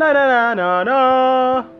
La na na na na.